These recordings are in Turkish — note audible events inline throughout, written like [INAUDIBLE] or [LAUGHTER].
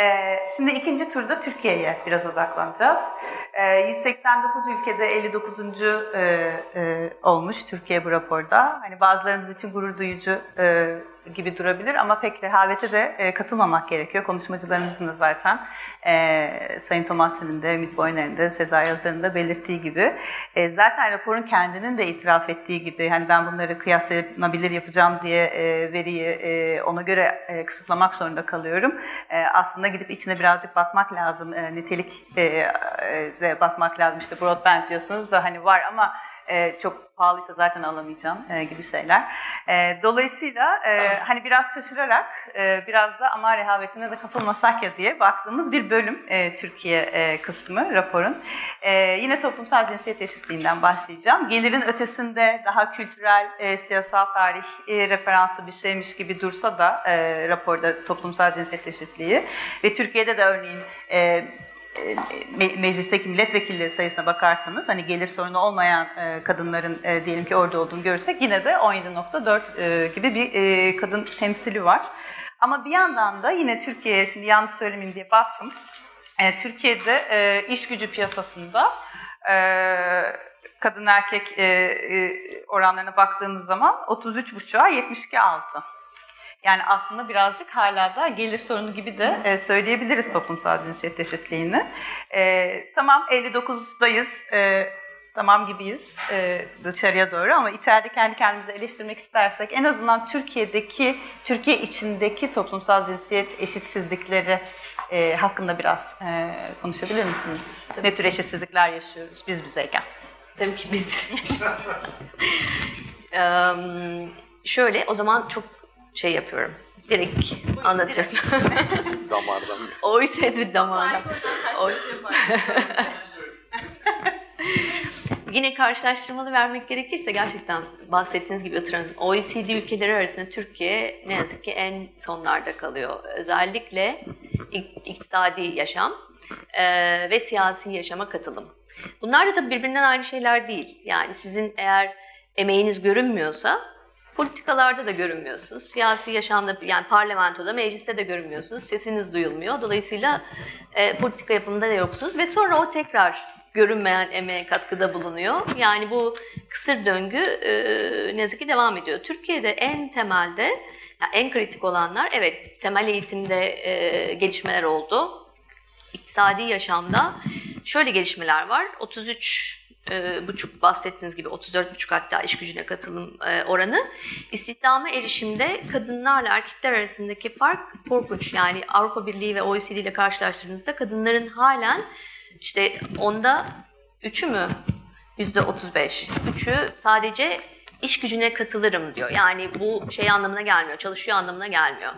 Ee, şimdi ikinci turda Türkiye'ye biraz odaklanacağız. Ee, 189 ülkede 59. E, e, olmuş Türkiye bu raporda. Hani bazılarımız için gurur duyucu e, gibi durabilir ama pek rehavete de e, katılmamak gerekiyor. Konuşmacılarımızın da zaten e, Sayın Thomas'ın de, Ümit Boyner'in de, Sezai Yazar'ın da belirttiği gibi. E, zaten raporun kendinin de itiraf ettiği gibi hani ben bunları kıyaslanabilir yapacağım diye e, veriyi e, ona göre e, kısıtlamak zorunda kalıyorum. E, aslında gidip içine birazcık bakmak lazım. E, nitelik e, e, de bakmak lazım. İşte broadband diyorsunuz da hani var ama e, çok pahalıysa zaten alamayacağım e, gibi şeyler. E, dolayısıyla e, hani biraz şaşırarak e, biraz da ama rehavetine de kapılmasak ya diye baktığımız bir bölüm e, Türkiye e, kısmı raporun. E, yine toplumsal cinsiyet eşitliğinden başlayacağım. Gelirin ötesinde daha kültürel, e, siyasal tarih e, referansı bir şeymiş gibi dursa da e, raporda toplumsal cinsiyet eşitliği ve Türkiye'de de örneğin e, me meclisteki milletvekilleri sayısına bakarsanız hani gelir sorunu olmayan e, kadınların e, diyelim ki orada olduğunu görürsek yine de 17.4 e, gibi bir e, kadın temsili var. Ama bir yandan da yine Türkiye'ye şimdi yanlış söylemeyeyim diye bastım. E, Türkiye'de e, iş gücü piyasasında e, kadın erkek e, e, oranlarına baktığımız zaman 33,5'a 72,6. Yani aslında birazcık hala da gelir sorunu gibi de e, söyleyebiliriz toplumsal cinsiyet eşitliğini. E, tamam 59'dayız, e, tamam gibiyiz e, dışarıya doğru ama içeride kendi kendimizi eleştirmek istersek en azından Türkiye'deki, Türkiye içindeki toplumsal cinsiyet eşitsizlikleri e, hakkında biraz e, konuşabilir misiniz? Tabii. Ne tür eşitsizlikler yaşıyoruz biz bizeyken? Tabii ki biz bizeyken. [LAUGHS] um, şöyle o zaman çok şey yapıyorum. Direkt anlatıyorum. [LAUGHS] Damardan. OECD damardan. O... [LAUGHS] Yine karşılaştırmalı vermek gerekirse gerçekten bahsettiğiniz gibi hatırlayın. OECD ülkeleri arasında Türkiye ne yazık ki en sonlarda kalıyor. Özellikle iktisadi yaşam e, ve siyasi yaşama katılım. Bunlar da tabii birbirinden aynı şeyler değil. Yani sizin eğer emeğiniz görünmüyorsa Politikalarda da görünmüyorsunuz. Siyasi yaşamda yani parlamentoda, mecliste de görünmüyorsunuz. Sesiniz duyulmuyor. Dolayısıyla e, politika yapımında da yoksunuz ve sonra o tekrar görünmeyen emeğe katkıda bulunuyor. Yani bu kısır döngü e, ne yazık ki devam ediyor. Türkiye'de en temelde, yani en kritik olanlar evet temel eğitimde e, gelişmeler oldu. İktisadi yaşamda şöyle gelişmeler var. 33 e, buçuk bahsettiğiniz gibi 34 buçuk hatta iş gücüne katılım e, oranı. İstihdama erişimde kadınlarla erkekler arasındaki fark korkunç. Yani Avrupa Birliği ve OECD ile karşılaştırdığınızda kadınların halen işte onda üçü mü? Yüzde 35. Üçü sadece iş gücüne katılırım diyor. Yani bu şey anlamına gelmiyor, çalışıyor anlamına gelmiyor.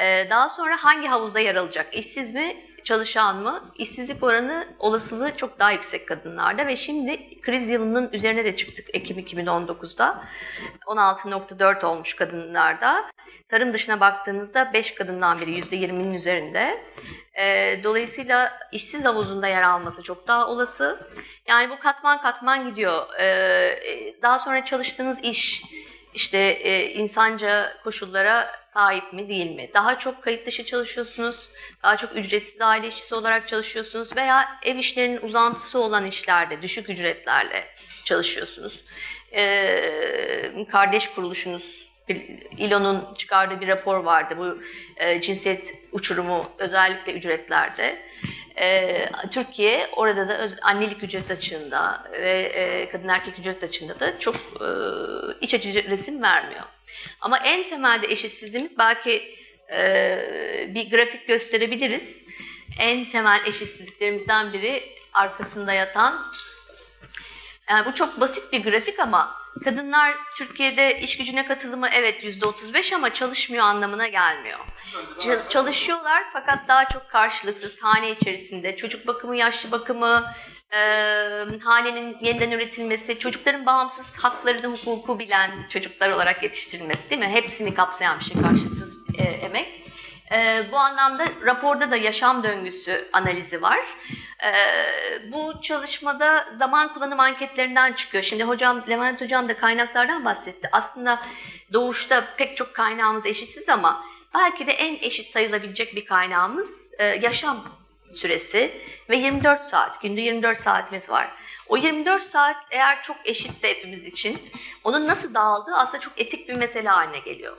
Ee, daha sonra hangi havuzda yer alacak? İşsiz mi, çalışan mı? İşsizlik oranı olasılığı çok daha yüksek kadınlarda ve şimdi kriz yılının üzerine de çıktık Ekim 2019'da. 16.4 olmuş kadınlarda. Tarım dışına baktığınızda 5 kadından biri %20'nin üzerinde. E, dolayısıyla işsiz havuzunda yer alması çok daha olası. Yani bu katman katman gidiyor. E, daha sonra çalıştığınız iş, işte e, insanca koşullara sahip mi değil mi? Daha çok kayıt dışı çalışıyorsunuz, daha çok ücretsiz aile işçisi olarak çalışıyorsunuz veya ev işlerinin uzantısı olan işlerde düşük ücretlerle çalışıyorsunuz. E, kardeş kuruluşunuz, İLO'nun çıkardığı bir rapor vardı bu e, cinsiyet uçurumu özellikle ücretlerde. E, Türkiye orada da öz, annelik ücret açığında ve e, kadın erkek ücret açığında da çok e, iç açıcı resim vermiyor. Ama en temelde eşitsizliğimiz belki e, bir grafik gösterebiliriz. En temel eşitsizliklerimizden biri arkasında yatan yani bu çok basit bir grafik ama kadınlar Türkiye'de iş gücüne katılımı evet %35 ama çalışmıyor anlamına gelmiyor. Ç- çalışıyorlar fakat daha çok karşılıksız hane içerisinde çocuk bakımı, yaşlı bakımı, e, hanenin yeniden üretilmesi, çocukların bağımsız haklarını, hukuku bilen çocuklar olarak yetiştirilmesi değil mi? Hepsini kapsayan bir şey karşılıksız e, emek. E, bu anlamda raporda da yaşam döngüsü analizi var. E, bu çalışmada zaman kullanım anketlerinden çıkıyor. Şimdi hocam Levent Hocam da kaynaklardan bahsetti. Aslında doğuşta pek çok kaynağımız eşitsiz ama belki de en eşit sayılabilecek bir kaynağımız e, yaşam süresi ve 24 saat. Günde 24 saatimiz var. O 24 saat eğer çok eşitse hepimiz için onun nasıl dağıldığı aslında çok etik bir mesele haline geliyor.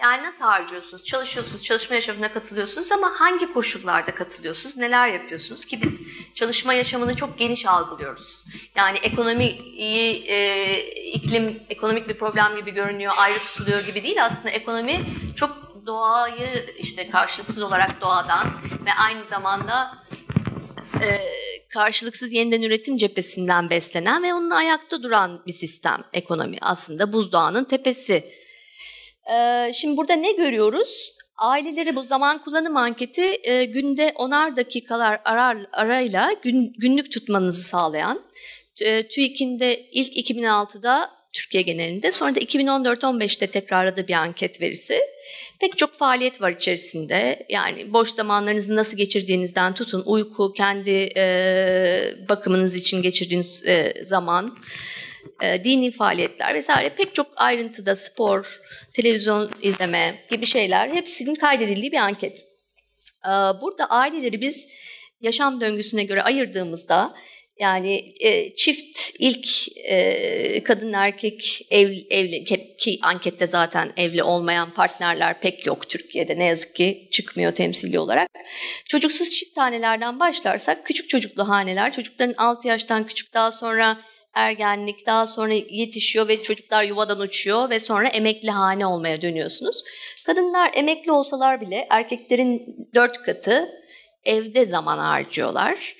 Yani nasıl harcıyorsunuz? Çalışıyorsunuz, çalışma yaşamına katılıyorsunuz ama hangi koşullarda katılıyorsunuz? Neler yapıyorsunuz? Ki biz çalışma yaşamını çok geniş algılıyoruz. Yani ekonomiyi, e, iklim, ekonomik bir problem gibi görünüyor, ayrı tutuluyor gibi değil. Aslında ekonomi çok doğayı işte karşılıksız olarak doğadan ve aynı zamanda e, karşılıksız yeniden üretim cephesinden beslenen ve onun ayakta duran bir sistem ekonomi. Aslında buzdağının tepesi. Şimdi burada ne görüyoruz? Aileleri bu zaman kullanım anketi günde onar dakikalar arar, arayla gün, günlük tutmanızı sağlayan. E, TÜİK'in de ilk 2006'da Türkiye genelinde sonra da 2014-15'te tekrarladığı bir anket verisi. Pek çok faaliyet var içerisinde. Yani boş zamanlarınızı nasıl geçirdiğinizden tutun, uyku, kendi e, bakımınız için geçirdiğiniz e, zaman, e, dini faaliyetler vesaire pek çok ayrıntıda spor, televizyon izleme gibi şeyler hepsinin kaydedildiği bir anket. E, burada aileleri biz yaşam döngüsüne göre ayırdığımızda yani e, çift ilk e, kadın erkek ev, evli ki ankette zaten evli olmayan partnerler pek yok Türkiye'de ne yazık ki çıkmıyor temsili olarak. Çocuksuz çift tanelerden başlarsak küçük çocuklu haneler çocukların 6 yaştan küçük daha sonra ergenlik daha sonra yetişiyor ve çocuklar yuvadan uçuyor ve sonra emekli hane olmaya dönüyorsunuz. Kadınlar emekli olsalar bile erkeklerin dört katı evde zaman harcıyorlar.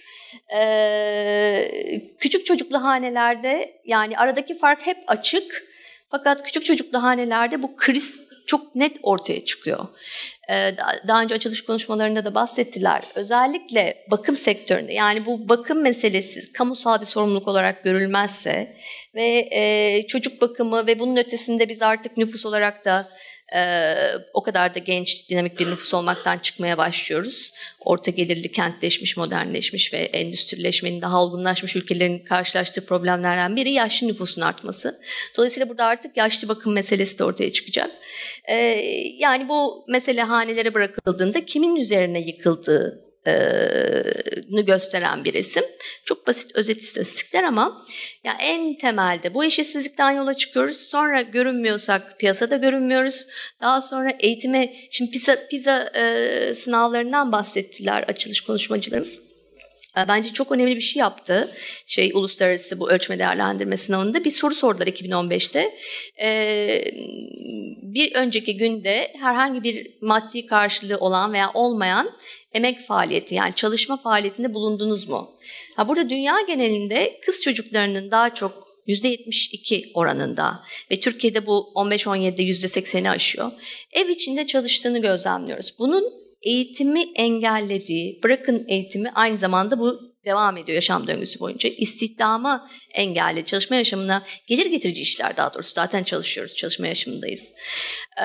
Ee, küçük çocuklu hanelerde yani aradaki fark hep açık. Fakat küçük çocuklu hanelerde bu kriz çok net ortaya çıkıyor. Ee, daha önce açılış konuşmalarında da bahsettiler. Özellikle bakım sektöründe yani bu bakım meselesi kamusal bir sorumluluk olarak görülmezse ve e, çocuk bakımı ve bunun ötesinde biz artık nüfus olarak da ee, o kadar da genç, dinamik bir nüfus olmaktan çıkmaya başlıyoruz. Orta gelirli, kentleşmiş, modernleşmiş ve endüstrileşmenin daha olgunlaşmış ülkelerin karşılaştığı problemlerden biri yaşlı nüfusun artması. Dolayısıyla burada artık yaşlı bakım meselesi de ortaya çıkacak. Ee, yani bu mesele hanelere bırakıldığında kimin üzerine yıkıldığı gösteren bir resim. Çok basit özet istatistikler ama ya en temelde bu eşitsizlikten yola çıkıyoruz. Sonra görünmüyorsak piyasada görünmüyoruz. Daha sonra eğitime şimdi PISA, PISA e, sınavlarından bahsettiler açılış konuşmacılarımız. Bence çok önemli bir şey yaptı. Şey uluslararası bu ölçme değerlendirme sınavında bir soru sordular 2015'te. Ee, bir önceki günde herhangi bir maddi karşılığı olan veya olmayan emek faaliyeti yani çalışma faaliyetinde bulundunuz mu? Ha burada dünya genelinde kız çocuklarının daha çok %72 oranında ve Türkiye'de bu 15-17'de %80'i aşıyor. Ev içinde çalıştığını gözlemliyoruz. Bunun eğitimi engellediği, bırakın eğitimi aynı zamanda bu devam ediyor yaşam döngüsü boyunca. İstihdama engelli, çalışma yaşamına gelir getirici işler daha doğrusu zaten çalışıyoruz, çalışma yaşamındayız. Ee,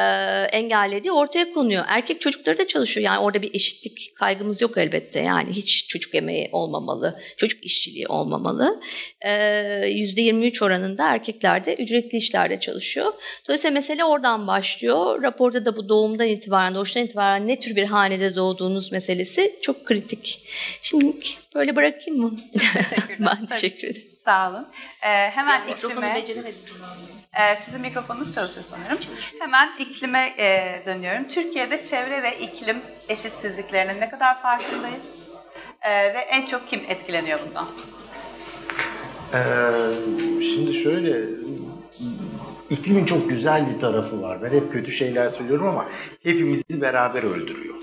engellediği ortaya konuyor. Erkek çocukları da çalışıyor yani orada bir eşitlik kaygımız yok elbette. Yani hiç çocuk emeği olmamalı, çocuk işçiliği olmamalı. Ee, %23 oranında erkekler de ücretli işlerde çalışıyor. Dolayısıyla mesele oradan başlıyor. Raporda da bu doğumdan itibaren, doğuştan itibaren ne tür bir hanede doğduğunuz meselesi çok kritik. Şimdi böyle bırakayım mı? [LAUGHS] ben teşekkür ederim. Sağ olun. Ee, hemen ben iklime... beceremedim. Ee, sizin mikrofonunuz çalışıyor sanırım. Hemen iklime e, dönüyorum. Türkiye'de çevre ve iklim eşitsizliklerinin ne kadar farkındayız? Ee, ve en çok kim etkileniyor bundan? Ee, şimdi şöyle, iklimin çok güzel bir tarafı var. Ben hep kötü şeyler söylüyorum ama hepimizi beraber öldürüyor.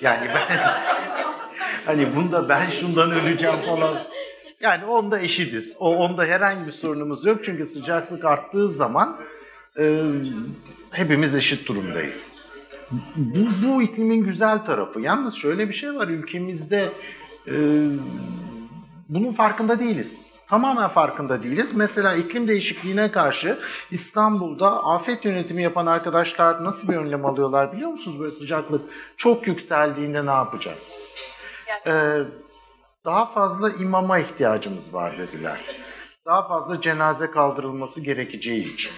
Yani ben [LAUGHS] hani bunda ben şundan öleceğim falan yani onda eşitiz. O onda herhangi bir sorunumuz yok çünkü sıcaklık arttığı zaman e, hepimiz eşit durumdayız. Bu, bu iklimin güzel tarafı. Yalnız şöyle bir şey var ülkemizde e, bunun farkında değiliz. Tamamen farkında değiliz. Mesela iklim değişikliğine karşı İstanbul'da afet yönetimi yapan arkadaşlar nasıl bir önlem alıyorlar biliyor musunuz? Böyle sıcaklık çok yükseldiğinde ne yapacağız? Ee, daha fazla imama ihtiyacımız var dediler. Daha fazla cenaze kaldırılması gerekeceği için.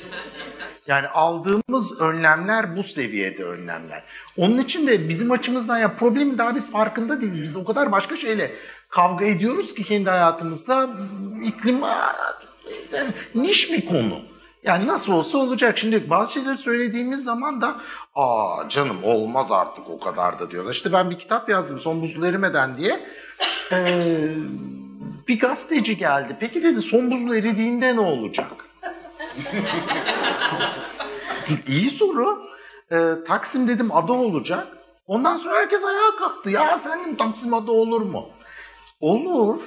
Yani aldığımız önlemler bu seviyede önlemler. Onun için de bizim açımızdan ya problemin daha biz farkında değiliz. Biz o kadar başka şeyle kavga ediyoruz ki kendi hayatımızda iklim niş bir konu. Yani nasıl olsa olacak. Şimdi bazı şeyleri söylediğimiz zaman da aa canım olmaz artık o kadar da diyorlar. İşte ben bir kitap yazdım son buzul erimeden diye. Ee, bir gazeteci geldi. Peki dedi son buzul eridiğinde ne olacak? [LAUGHS] İyi soru. Ee, Taksim dedim ada olacak. Ondan sonra herkes ayağa kalktı. Ya efendim Taksim ada olur mu? Olur.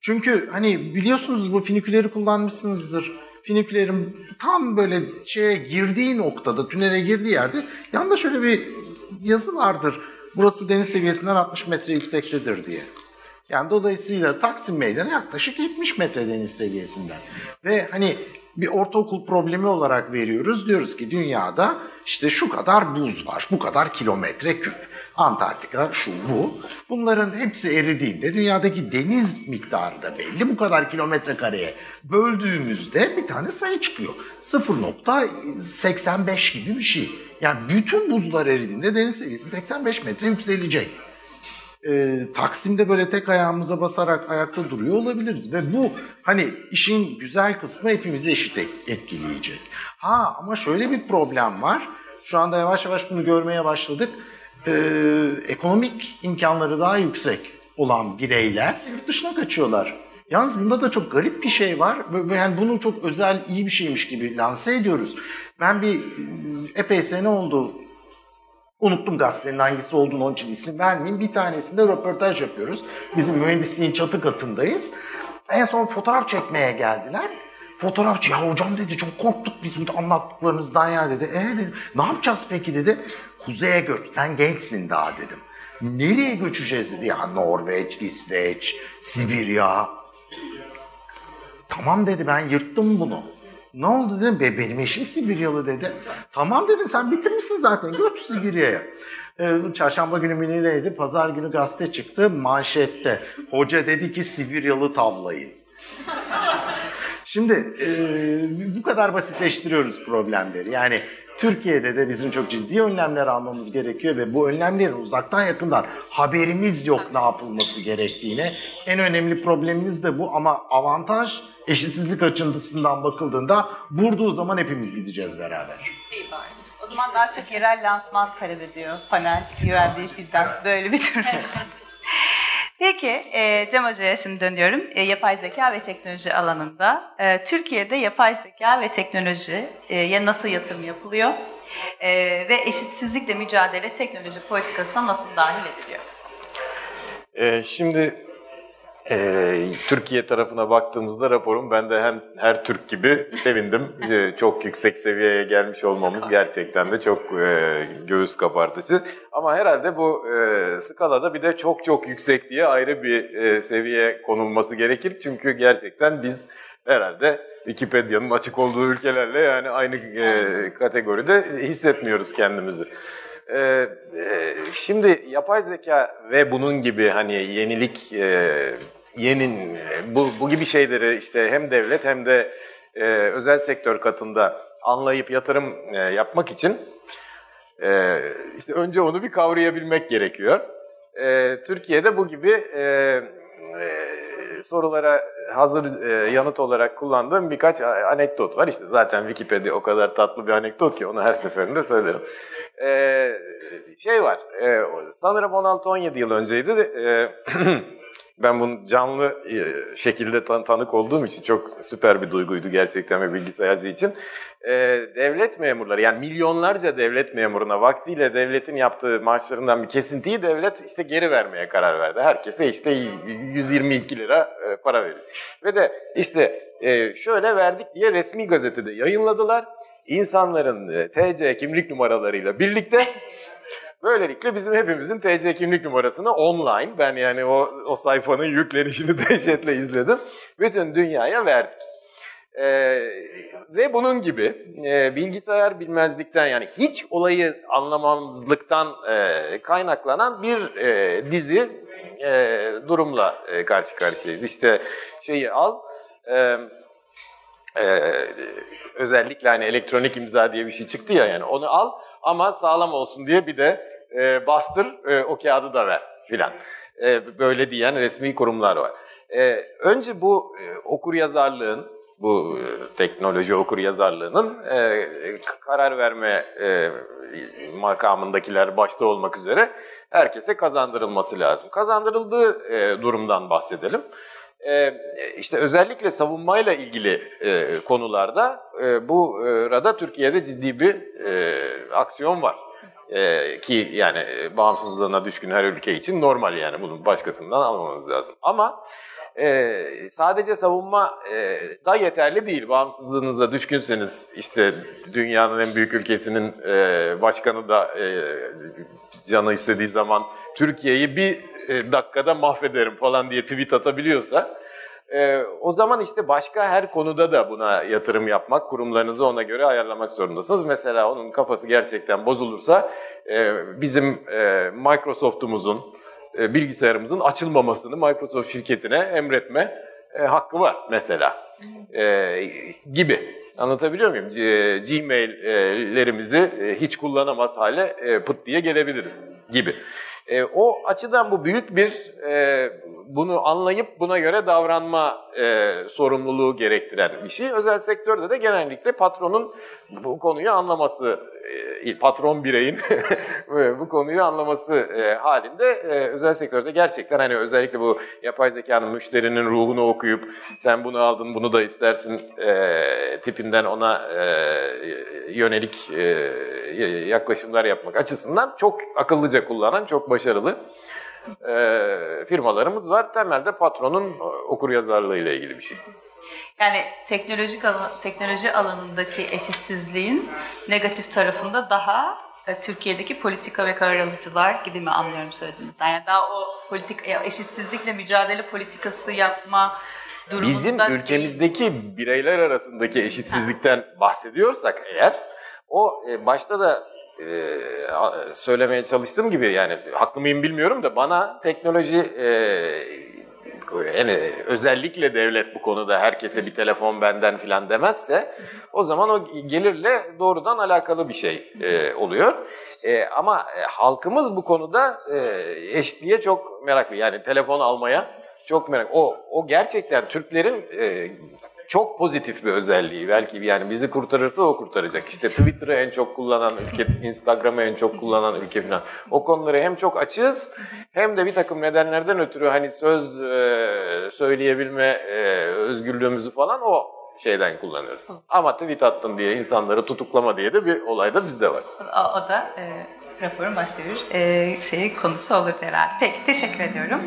Çünkü hani biliyorsunuz bu finiküleri kullanmışsınızdır. Finikülerin tam böyle şeye girdiği noktada, tünele girdiği yerde yanında şöyle bir yazı vardır. Burası deniz seviyesinden 60 metre yüksektedir diye. Yani dolayısıyla Taksim Meydanı yaklaşık 70 metre deniz seviyesinden. Ve hani bir ortaokul problemi olarak veriyoruz. Diyoruz ki dünyada işte şu kadar buz var, bu kadar kilometre küp. Antarktika şu bu. Bunların hepsi eridiğinde dünyadaki deniz miktarı da belli. Bu kadar kilometre kareye böldüğümüzde bir tane sayı çıkıyor. 0.85 gibi bir şey. Yani bütün buzlar eridiğinde deniz seviyesi 85 metre yükselecek. Ee, Taksim'de böyle tek ayağımıza basarak ayakta duruyor olabiliriz. Ve bu hani işin güzel kısmı hepimizi eşit etkileyecek. Ha ama şöyle bir problem var. Şu anda yavaş yavaş bunu görmeye başladık e, ekonomik imkanları daha yüksek olan bireyler yurt dışına kaçıyorlar. Yalnız bunda da çok garip bir şey var. Yani bunu çok özel, iyi bir şeymiş gibi lanse ediyoruz. Ben bir epey sene oldu Unuttum gazetenin hangisi olduğunu onun için isim vermeyeyim. Bir tanesinde röportaj yapıyoruz. Bizim mühendisliğin çatı katındayız. En son fotoğraf çekmeye geldiler. Fotoğrafçı ya hocam dedi çok korktuk biz burada anlattıklarınızdan ya dedi. E dedi ne yapacağız peki dedi. Kuzeye göç sen gençsin daha dedim. Nereye göçeceğiz dedi. Ya Norveç, İsveç, Sibirya. Tamam dedi ben yırttım bunu. Ne oldu dedim. Be, benim eşim Sibiryalı dedi. Tamam dedim sen bitirmişsin zaten göç Sibirya'ya. Ee, çarşamba günü minideydi. Pazar günü gazete çıktı manşette. Hoca dedi ki Sibiryalı tavlayın. [LAUGHS] Şimdi e, bu kadar basitleştiriyoruz problemleri. Yani Türkiye'de de bizim çok ciddi önlemler almamız gerekiyor ve bu önlemlerin uzaktan yakından haberimiz yok ne yapılması gerektiğine. En önemli problemimiz de bu ama avantaj eşitsizlik açısından bakıldığında vurduğu zaman hepimiz gideceğiz beraber. İyi bari. O zaman daha çok yerel lansman talep ediyor panel UNDP'den böyle bir tür. [LAUGHS] Peki e, Cem Hoca'ya şimdi dönüyorum. E, yapay zeka ve teknoloji alanında. E, Türkiye'de yapay zeka ve teknolojiye nasıl yatırım yapılıyor? E, ve eşitsizlikle mücadele teknoloji politikasına nasıl dahil ediliyor? E, şimdi ee, Türkiye tarafına baktığımızda raporun ben de hem her Türk gibi sevindim. [LAUGHS] Ee, çok yüksek seviyeye gelmiş olmamız gerçekten de çok e, göğüs kabartıcı. Ama herhalde bu e, skalada bir de çok çok yüksek diye ayrı bir e, seviye konulması gerekir. Çünkü gerçekten biz herhalde Wikipedia'nın açık olduğu ülkelerle yani aynı e, kategoride hissetmiyoruz kendimizi. Ee, e, şimdi yapay zeka ve bunun gibi hani yenilik e, yenin bu, bu gibi şeyleri işte hem devlet hem de e, özel sektör katında anlayıp yatırım e, yapmak için e, işte önce onu bir kavrayabilmek gerekiyor. E, Türkiye'de bu gibi e, e, sorulara hazır e, yanıt olarak kullandığım birkaç anekdot var. İşte zaten Wikipedia o kadar tatlı bir anekdot ki onu her seferinde söylerim. E, şey var, e, sanırım 16-17 yıl önceydi. E, [CLEARS THROAT] ben bunu canlı e, şekilde tan tanık olduğum için çok süper bir duyguydu gerçekten bir bilgisayarcı için. Ee, devlet memurları yani milyonlarca devlet memuruna vaktiyle devletin yaptığı maaşlarından bir kesintiyi devlet işte geri vermeye karar verdi. Herkese işte 122 lira e, para veriyor. Ve de işte e, şöyle verdik diye resmi gazetede yayınladılar. İnsanların TC kimlik numaralarıyla birlikte Böylelikle bizim hepimizin TC kimlik numarasını online, ben yani o, o sayfanın yüklenişini [LAUGHS] dehşetle izledim, bütün dünyaya verdik. Ee, ve bunun gibi e, bilgisayar bilmezlikten yani hiç olayı anlamamızlıktan e, kaynaklanan bir e, dizi e, durumla e, karşı karşıyayız. İşte şeyi al, e, e, özellikle hani elektronik imza diye bir şey çıktı ya yani onu al ama sağlam olsun diye bir de e, bastır e, o kağıdı da ver filan. E, böyle diyen resmi kurumlar var. E, önce bu e, okur yazarlığın bu e, teknoloji okur yazarlığının e, karar verme e, makamındakiler başta olmak üzere herkese kazandırılması lazım. Kazandırıldığı e, durumdan bahsedelim. E, işte özellikle savunmayla ilgili e, konularda e, bu e, rada Türkiye'de ciddi bir aksiyon var. Ki yani bağımsızlığına düşkün her ülke için normal yani bunu başkasından almamız lazım. Ama e, sadece savunma e, da yeterli değil. Bağımsızlığınıza düşkünseniz işte dünyanın en büyük ülkesinin e, başkanı da e, canı istediği zaman Türkiye'yi bir e, dakikada mahvederim falan diye tweet atabiliyorsa e, o zaman işte başka her konuda da buna yatırım yapmak, kurumlarınızı ona göre ayarlamak zorundasınız. Mesela onun kafası gerçekten bozulursa e, bizim e, Microsoft'umuzun, e, bilgisayarımızın açılmamasını Microsoft şirketine emretme e, hakkı var mesela e, gibi. Anlatabiliyor muyum? G- Gmail'lerimizi e, hiç kullanamaz hale e, pıt diye gelebiliriz gibi. E, o açıdan bu büyük bir e, bunu anlayıp buna göre davranma e, sorumluluğu gerektiren bir şey. Özel sektörde de genellikle patronun bu konuyu anlaması, e, patron bireyin [LAUGHS] bu konuyu anlaması e, halinde e, özel sektörde gerçekten hani özellikle bu yapay zekanın müşterinin ruhunu okuyup sen bunu aldın bunu da istersin e, tipinden ona e, yönelik e, yaklaşımlar yapmak açısından çok akıllıca kullanan, çok başarılı e, firmalarımız var. Temelde patronun okur yazarlığı ile ilgili bir şey. Yani teknolojik alan, teknoloji alanındaki eşitsizliğin negatif tarafında daha e, Türkiye'deki politika ve karar alıcılar gibi mi anlıyorum söylediğiniz? Yani daha o politik e, eşitsizlikle mücadele politikası yapma Bizim değil. ülkemizdeki bireyler arasındaki eşitsizlikten bahsediyorsak eğer o e, başta da e, söylemeye çalıştığım gibi yani haklı mıyım bilmiyorum da bana teknoloji e, yani özellikle devlet bu konuda herkese bir telefon benden filan demezse o zaman o gelirle doğrudan alakalı bir şey e, oluyor. E, ama e, halkımız bu konuda e, eşitliğe çok meraklı. Yani telefon almaya çok merak. O o gerçekten Türklerin e, çok pozitif bir özelliği. Belki yani bizi kurtarırsa o kurtaracak. İşte Twitter'ı en çok kullanan ülke, Instagram'ı en çok kullanan ülke falan. O konuları hem çok açığız hem de bir takım nedenlerden ötürü hani söz e, söyleyebilme e, özgürlüğümüzü falan o şeyden kullanıyoruz. Ama tweet attın diye insanları tutuklama diye de bir olay da bizde var. O, o da e, raporun başka bir e, şeyi konusu olur herhalde. Peki teşekkür ediyorum.